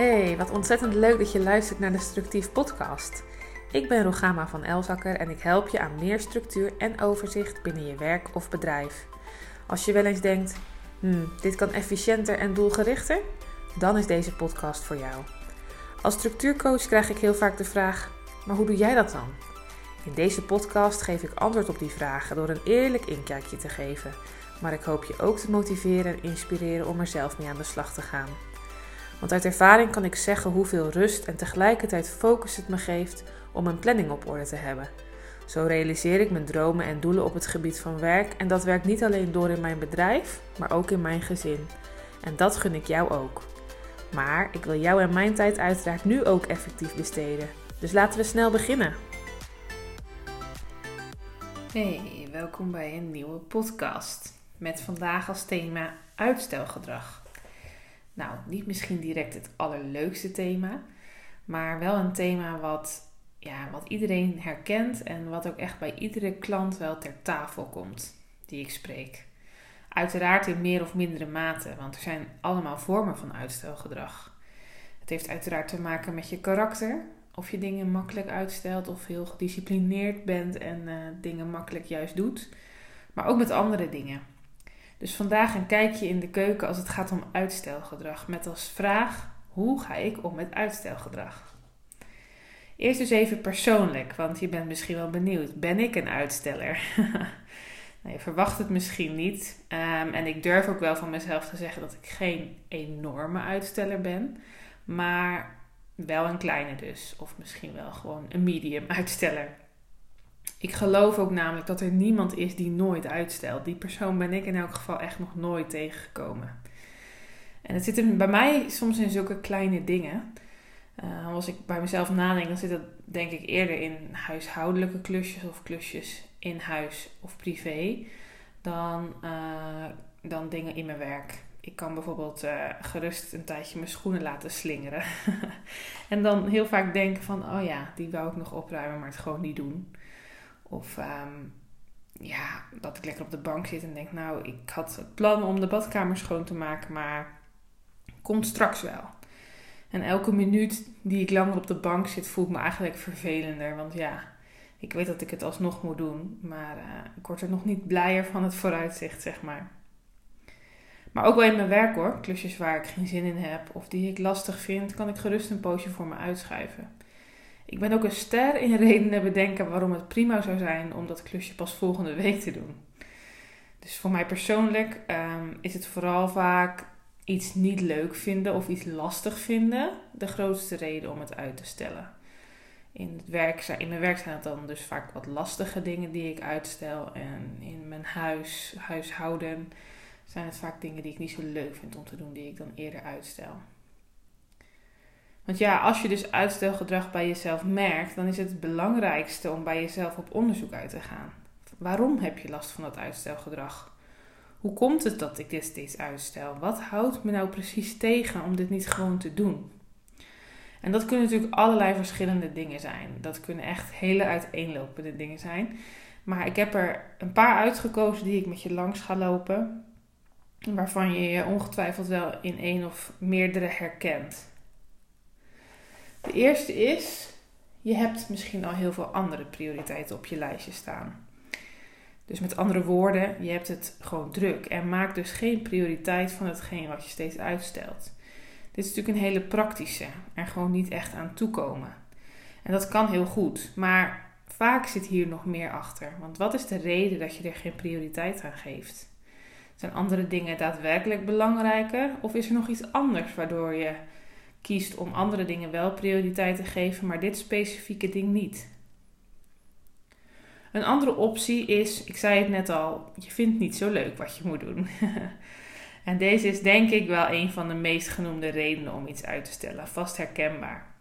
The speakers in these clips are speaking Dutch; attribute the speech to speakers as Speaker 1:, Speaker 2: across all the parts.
Speaker 1: Hey, wat ontzettend leuk dat je luistert naar de Structief Podcast. Ik ben Rogama van Elzakker en ik help je aan meer structuur en overzicht binnen je werk of bedrijf. Als je wel eens denkt, hmm, dit kan efficiënter en doelgerichter, dan is deze podcast voor jou. Als structuurcoach krijg ik heel vaak de vraag: maar hoe doe jij dat dan? In deze podcast geef ik antwoord op die vragen door een eerlijk inkijkje te geven. Maar ik hoop je ook te motiveren en inspireren om er zelf mee aan de slag te gaan. Want uit ervaring kan ik zeggen hoeveel rust en tegelijkertijd focus het me geeft om een planning op orde te hebben. Zo realiseer ik mijn dromen en doelen op het gebied van werk en dat werkt niet alleen door in mijn bedrijf, maar ook in mijn gezin. En dat gun ik jou ook. Maar ik wil jou en mijn tijd uiteraard nu ook effectief besteden. Dus laten we snel beginnen. Hey, welkom bij een nieuwe podcast. Met vandaag als thema uitstelgedrag. Nou, niet misschien direct het allerleukste thema, maar wel een thema wat, ja, wat iedereen herkent en wat ook echt bij iedere klant wel ter tafel komt die ik spreek. Uiteraard in meer of mindere mate, want er zijn allemaal vormen van uitstelgedrag. Het heeft uiteraard te maken met je karakter, of je dingen makkelijk uitstelt of heel gedisciplineerd bent en uh, dingen makkelijk juist doet, maar ook met andere dingen. Dus vandaag een kijkje in de keuken als het gaat om uitstelgedrag. Met als vraag: hoe ga ik om met uitstelgedrag? Eerst dus even persoonlijk, want je bent misschien wel benieuwd. Ben ik een uitsteller? nou, je verwacht het misschien niet. Ehm, en ik durf ook wel van mezelf te zeggen dat ik geen enorme uitsteller ben. Maar wel een kleine dus. Of misschien wel gewoon een medium uitsteller. Ik geloof ook namelijk dat er niemand is die nooit uitstelt. Die persoon ben ik in elk geval echt nog nooit tegengekomen. En het zit er bij mij soms in zulke kleine dingen. Uh, als ik bij mezelf nadenk, dan zit dat denk ik eerder in huishoudelijke klusjes of klusjes in huis of privé dan, uh, dan dingen in mijn werk. Ik kan bijvoorbeeld uh, gerust een tijdje mijn schoenen laten slingeren. en dan heel vaak denken van, oh ja, die wou ik nog opruimen, maar het gewoon niet doen. Of um, ja, dat ik lekker op de bank zit en denk, nou, ik had het plan om de badkamer schoon te maken, maar komt straks wel. En elke minuut die ik langer op de bank zit, voelt me eigenlijk vervelender. Want ja, ik weet dat ik het alsnog moet doen, maar uh, ik word er nog niet blijer van het vooruitzicht, zeg maar. Maar ook wel in mijn werk hoor, klusjes waar ik geen zin in heb of die ik lastig vind, kan ik gerust een poosje voor me uitschuiven. Ik ben ook een ster in redenen bedenken waarom het prima zou zijn om dat klusje pas volgende week te doen. Dus voor mij persoonlijk um, is het vooral vaak iets niet leuk vinden of iets lastig vinden de grootste reden om het uit te stellen. In, het werk, in mijn werk zijn het dan dus vaak wat lastige dingen die ik uitstel. En in mijn huis, huishouden zijn het vaak dingen die ik niet zo leuk vind om te doen, die ik dan eerder uitstel. Want ja, als je dus uitstelgedrag bij jezelf merkt, dan is het het belangrijkste om bij jezelf op onderzoek uit te gaan. Waarom heb je last van dat uitstelgedrag? Hoe komt het dat ik dit steeds uitstel? Wat houdt me nou precies tegen om dit niet gewoon te doen? En dat kunnen natuurlijk allerlei verschillende dingen zijn. Dat kunnen echt hele uiteenlopende dingen zijn. Maar ik heb er een paar uitgekozen die ik met je langs ga lopen. Waarvan je je ongetwijfeld wel in één of meerdere herkent. De eerste is, je hebt misschien al heel veel andere prioriteiten op je lijstje staan. Dus met andere woorden, je hebt het gewoon druk en maak dus geen prioriteit van hetgeen wat je steeds uitstelt. Dit is natuurlijk een hele praktische, er gewoon niet echt aan toekomen. En dat kan heel goed, maar vaak zit hier nog meer achter. Want wat is de reden dat je er geen prioriteit aan geeft? Zijn andere dingen daadwerkelijk belangrijker of is er nog iets anders waardoor je kiest om andere dingen wel prioriteit te geven, maar dit specifieke ding niet. Een andere optie is, ik zei het net al, je vindt niet zo leuk wat je moet doen. en deze is denk ik wel een van de meest genoemde redenen om iets uit te stellen, vast herkenbaar.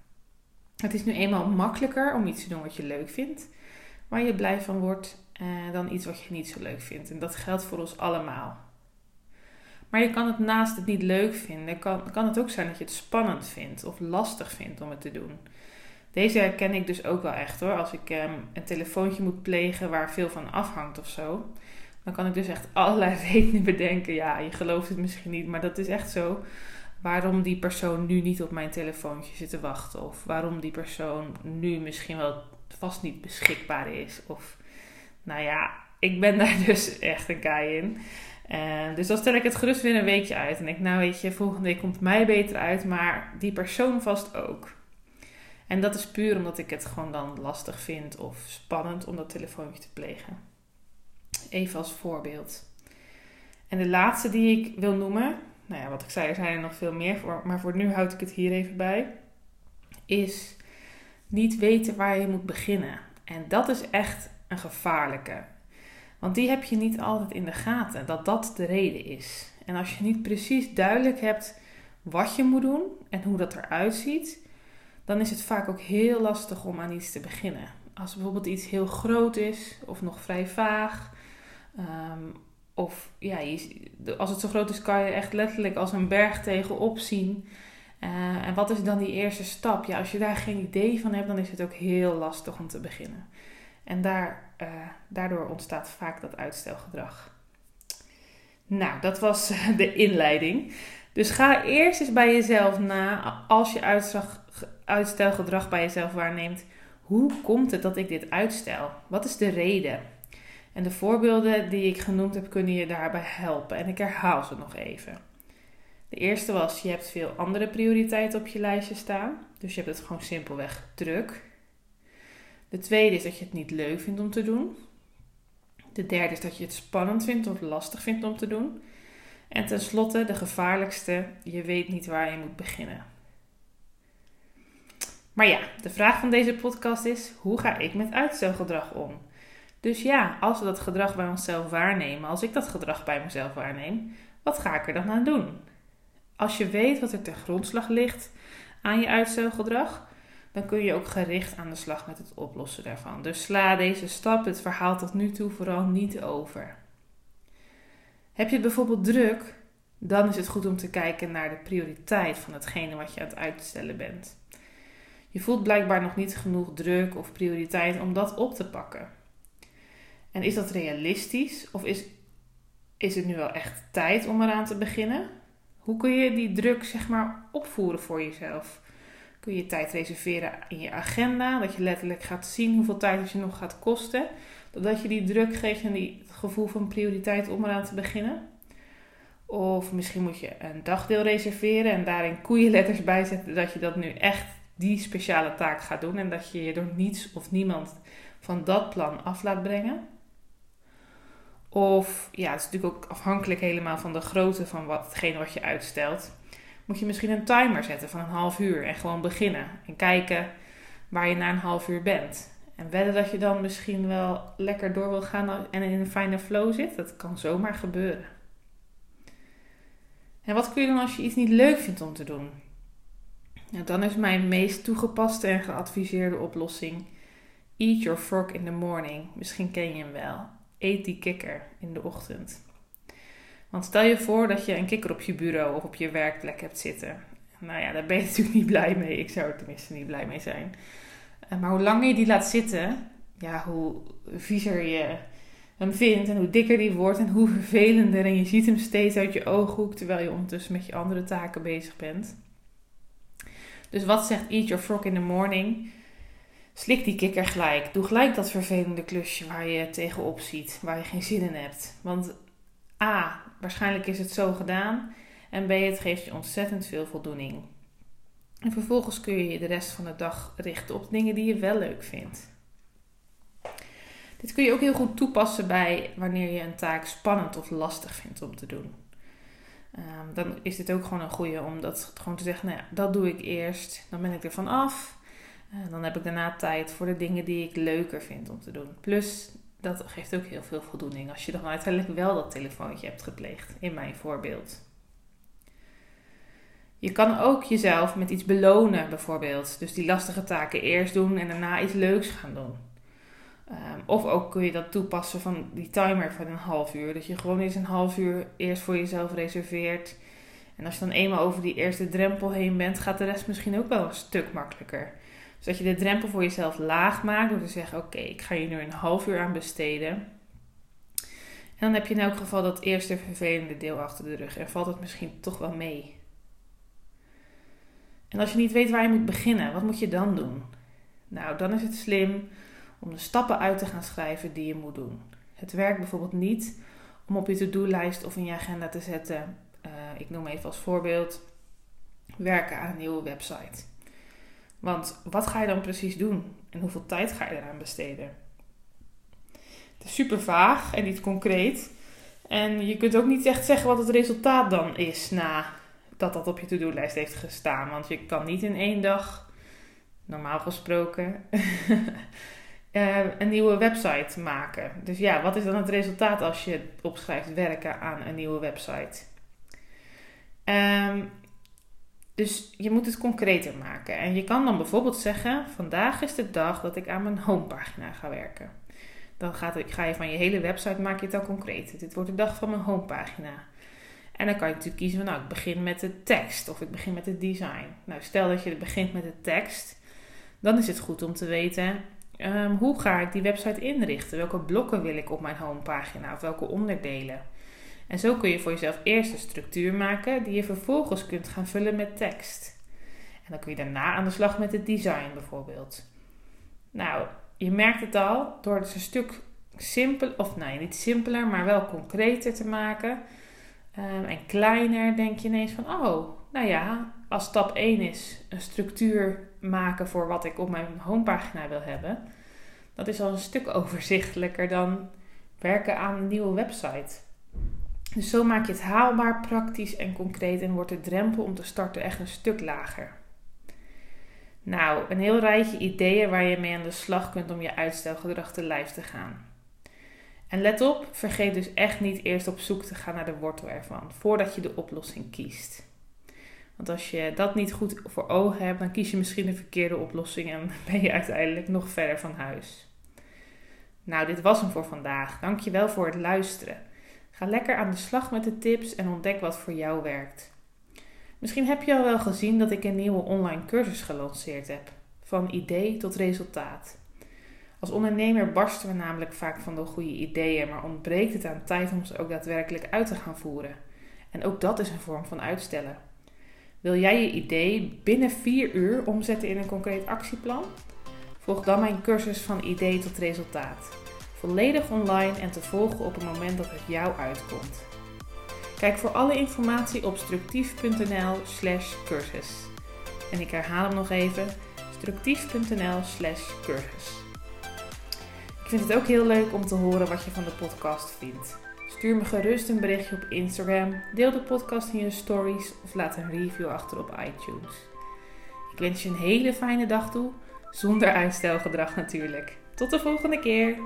Speaker 1: Het is nu eenmaal makkelijker om iets te doen wat je leuk vindt, waar je blij van wordt, eh, dan iets wat je niet zo leuk vindt. En dat geldt voor ons allemaal. Maar je kan het naast het niet leuk vinden, kan, kan het ook zijn dat je het spannend vindt of lastig vindt om het te doen. Deze herken ik dus ook wel echt hoor. Als ik um, een telefoontje moet plegen waar veel van afhangt of zo. Dan kan ik dus echt allerlei redenen bedenken. Ja, je gelooft het misschien niet, maar dat is echt zo. waarom die persoon nu niet op mijn telefoontje zit te wachten. Of waarom die persoon nu misschien wel vast niet beschikbaar is. Of nou ja, ik ben daar dus echt een guy in. Uh, dus dan stel ik het gerust weer een weekje uit. En ik, nou weet je, volgende week komt mij beter uit, maar die persoon vast ook. En dat is puur omdat ik het gewoon dan lastig vind of spannend om dat telefoontje te plegen. Even als voorbeeld. En de laatste die ik wil noemen, nou ja, wat ik zei, er zijn er nog veel meer maar voor nu houd ik het hier even bij, is niet weten waar je moet beginnen. En dat is echt een gevaarlijke. Want die heb je niet altijd in de gaten, dat dat de reden is. En als je niet precies duidelijk hebt wat je moet doen en hoe dat eruit ziet, dan is het vaak ook heel lastig om aan iets te beginnen. Als bijvoorbeeld iets heel groot is of nog vrij vaag. Ehm, of ja, als het zo groot is, kan je echt letterlijk als een berg tegenop zien. Uh, en wat is dan die eerste stap? Ja, als je daar geen idee van hebt, dan is het ook heel lastig om te beginnen. En daar, uh, daardoor ontstaat vaak dat uitstelgedrag. Nou, dat was de inleiding. Dus ga eerst eens bij jezelf na, als je uitstelgedrag bij jezelf waarneemt. Hoe komt het dat ik dit uitstel? Wat is de reden? En de voorbeelden die ik genoemd heb, kunnen je daarbij helpen. En ik herhaal ze nog even. De eerste was, je hebt veel andere prioriteiten op je lijstje staan. Dus je hebt het gewoon simpelweg druk. De tweede is dat je het niet leuk vindt om te doen. De derde is dat je het spannend vindt of lastig vindt om te doen. En tenslotte, de gevaarlijkste, je weet niet waar je moet beginnen. Maar ja, de vraag van deze podcast is: hoe ga ik met uitstelgedrag om? Dus ja, als we dat gedrag bij onszelf waarnemen, als ik dat gedrag bij mezelf waarneem, wat ga ik er dan aan doen? Als je weet wat er ten grondslag ligt aan je uitstelgedrag, dan kun je ook gericht aan de slag met het oplossen daarvan. Dus sla deze stap, het verhaal tot nu toe, vooral niet over. Heb je het bijvoorbeeld druk, dan is het goed om te kijken naar de prioriteit van hetgene wat je aan het uitstellen bent. Je voelt blijkbaar nog niet genoeg druk of prioriteit om dat op te pakken. En is dat realistisch of is, is het nu wel echt tijd om eraan te beginnen? Hoe kun je die druk zeg maar opvoeren voor jezelf? Kun je tijd reserveren in je agenda, dat je letterlijk gaat zien hoeveel tijd het je nog gaat kosten, doordat je die druk geeft en die gevoel van prioriteit om eraan te beginnen? Of misschien moet je een dagdeel reserveren en daarin koeienletters bijzetten dat je dat nu echt die speciale taak gaat doen en dat je je door niets of niemand van dat plan af laat brengen. Of ja, het is natuurlijk ook afhankelijk helemaal van de grootte van wat je uitstelt. Moet je misschien een timer zetten van een half uur en gewoon beginnen. En kijken waar je na een half uur bent. En wedden dat je dan misschien wel lekker door wil gaan en in een fijne flow zit. Dat kan zomaar gebeuren. En wat kun je dan als je iets niet leuk vindt om te doen? Dan is mijn meest toegepaste en geadviseerde oplossing: Eat your frog in the morning. Misschien ken je hem wel eet die kikker in de ochtend. Want stel je voor dat je een kikker op je bureau of op je werkplek hebt zitten. Nou ja, daar ben je natuurlijk niet blij mee. Ik zou er tenminste niet blij mee zijn. Eh, maar hoe langer je die laat zitten, ja, hoe viezer je hem vindt en hoe dikker die wordt en hoe vervelender. En je ziet hem steeds uit je ooghoek terwijl je ondertussen met je andere taken bezig bent. Dus wat zegt Eat Your Frog in the Morning? Slik die kikker gelijk. Doe gelijk dat vervelende klusje waar je tegenop ziet, waar je geen zin in hebt. Want A, waarschijnlijk is het zo gedaan. En B, het geeft je ontzettend veel voldoening. En vervolgens kun je je de rest van de dag richten op dingen die je wel leuk vindt. Dit kun je ook heel goed toepassen bij wanneer je een taak spannend of lastig vindt om te doen. Ehm, dan is dit ook gewoon een goede om dat gewoon te zeggen, nou ja, dat doe ik eerst. Dan ben ik er van af. En dan heb ik daarna tijd voor de dingen die ik leuker vind om te doen. Plus, dat geeft ook heel veel voldoening als je dan uiteindelijk wel dat telefoontje hebt gepleegd, in mijn voorbeeld. Je kan ook jezelf met iets belonen, bijvoorbeeld. Dus die lastige taken eerst doen en daarna iets leuks gaan doen. Ehm, of ook kun je dat toepassen van die timer van een half uur. Dat je gewoon eens een half uur eerst voor jezelf reserveert. En als je dan eenmaal over die eerste drempel heen bent, gaat de rest misschien ook wel een stuk makkelijker. Zodat je de drempel voor jezelf laag maakt door te zeggen: Oké, ik ga hier nu een half uur aan besteden. En dan heb je in elk geval dat eerste vervelende deel achter de rug en valt het misschien toch wel mee. En als je niet weet waar je moet beginnen, wat moet je dan doen? Nou, dan is het slim om de stappen uit te gaan schrijven die je moet doen. Het werkt bijvoorbeeld niet om op je to-do-lijst of in je agenda te zetten. Uh, ik noem even als voorbeeld werken aan een nieuwe website. Want wat ga je dan precies doen en hoeveel tijd ga je eraan besteden? Het is super vaag en niet concreet. En je kunt ook niet echt zeggen wat het resultaat dan is na dat dat op je to-do-lijst heeft gestaan. Want je kan niet in één dag, normaal gesproken, eh, een nieuwe website maken. Dus ja, wat is dan het resultaat als je opschrijft werken aan een nieuwe website? Um, dus je moet het concreter maken. En je kan dan bijvoorbeeld zeggen: vandaag is de dag dat ik aan mijn homepagina ga werken. Dan gaat, ga je van je hele website maak je het al concreet. Dit wordt de dag van mijn homepagina. En dan kan je natuurlijk kiezen van nou, ik begin met de tekst of ik begin met het design. Nou, stel dat je begint met de tekst, dan is het goed om te weten um, hoe ga ik die website inrichten? Welke blokken wil ik op mijn homepagina of welke onderdelen? En zo kun je voor jezelf eerst een structuur maken die je vervolgens kunt gaan vullen met tekst. En dan kun je daarna aan de slag met het design bijvoorbeeld. Nou, je merkt het al, door het een stuk simpel, of nee, niet simpeler, maar wel concreter te maken. Um, en kleiner denk je ineens van, oh, nou ja, als stap 1 is een structuur maken voor wat ik op mijn homepagina wil hebben. Dat is al een stuk overzichtelijker dan werken aan een nieuwe website. Dus zo maak je het haalbaar, praktisch en concreet en wordt de drempel om te starten echt een stuk lager. Nou, een heel rijtje ideeën waar je mee aan de slag kunt om je uitstelgedrag te lijf te gaan. En let op, vergeet dus echt niet eerst op zoek te gaan naar de wortel ervan, voordat je de oplossing kiest. Want als je dat niet goed voor ogen hebt, dan kies je misschien de verkeerde oplossing en ben je uiteindelijk nog verder van huis. Nou, dit was hem voor vandaag. Dankjewel voor het luisteren. Ga lekker aan de slag met de tips en ontdek wat voor jou werkt. Misschien heb je al wel gezien dat ik een nieuwe online cursus gelanceerd heb. Van idee tot resultaat. Als ondernemer barsten we namelijk vaak van de goede ideeën, maar ontbreekt het aan tijd om ze ook daadwerkelijk uit te gaan voeren. En ook dat is een vorm van uitstellen. Wil jij je idee binnen 4 uur omzetten in een concreet actieplan? Volg dan mijn cursus van idee tot resultaat volledig online en te volgen op het moment dat het jou uitkomt. Kijk voor alle informatie op structief.nl/slash cursus. En ik herhaal hem nog even: structief.nl/slash cursus. Ik vind het ook heel leuk om te horen wat je van de podcast vindt. Stuur me gerust een berichtje op Instagram, deel de podcast in je stories of laat een review achter op iTunes. Ik wens je een hele fijne dag toe, zonder uitstelgedrag natuurlijk. Tot de volgende keer!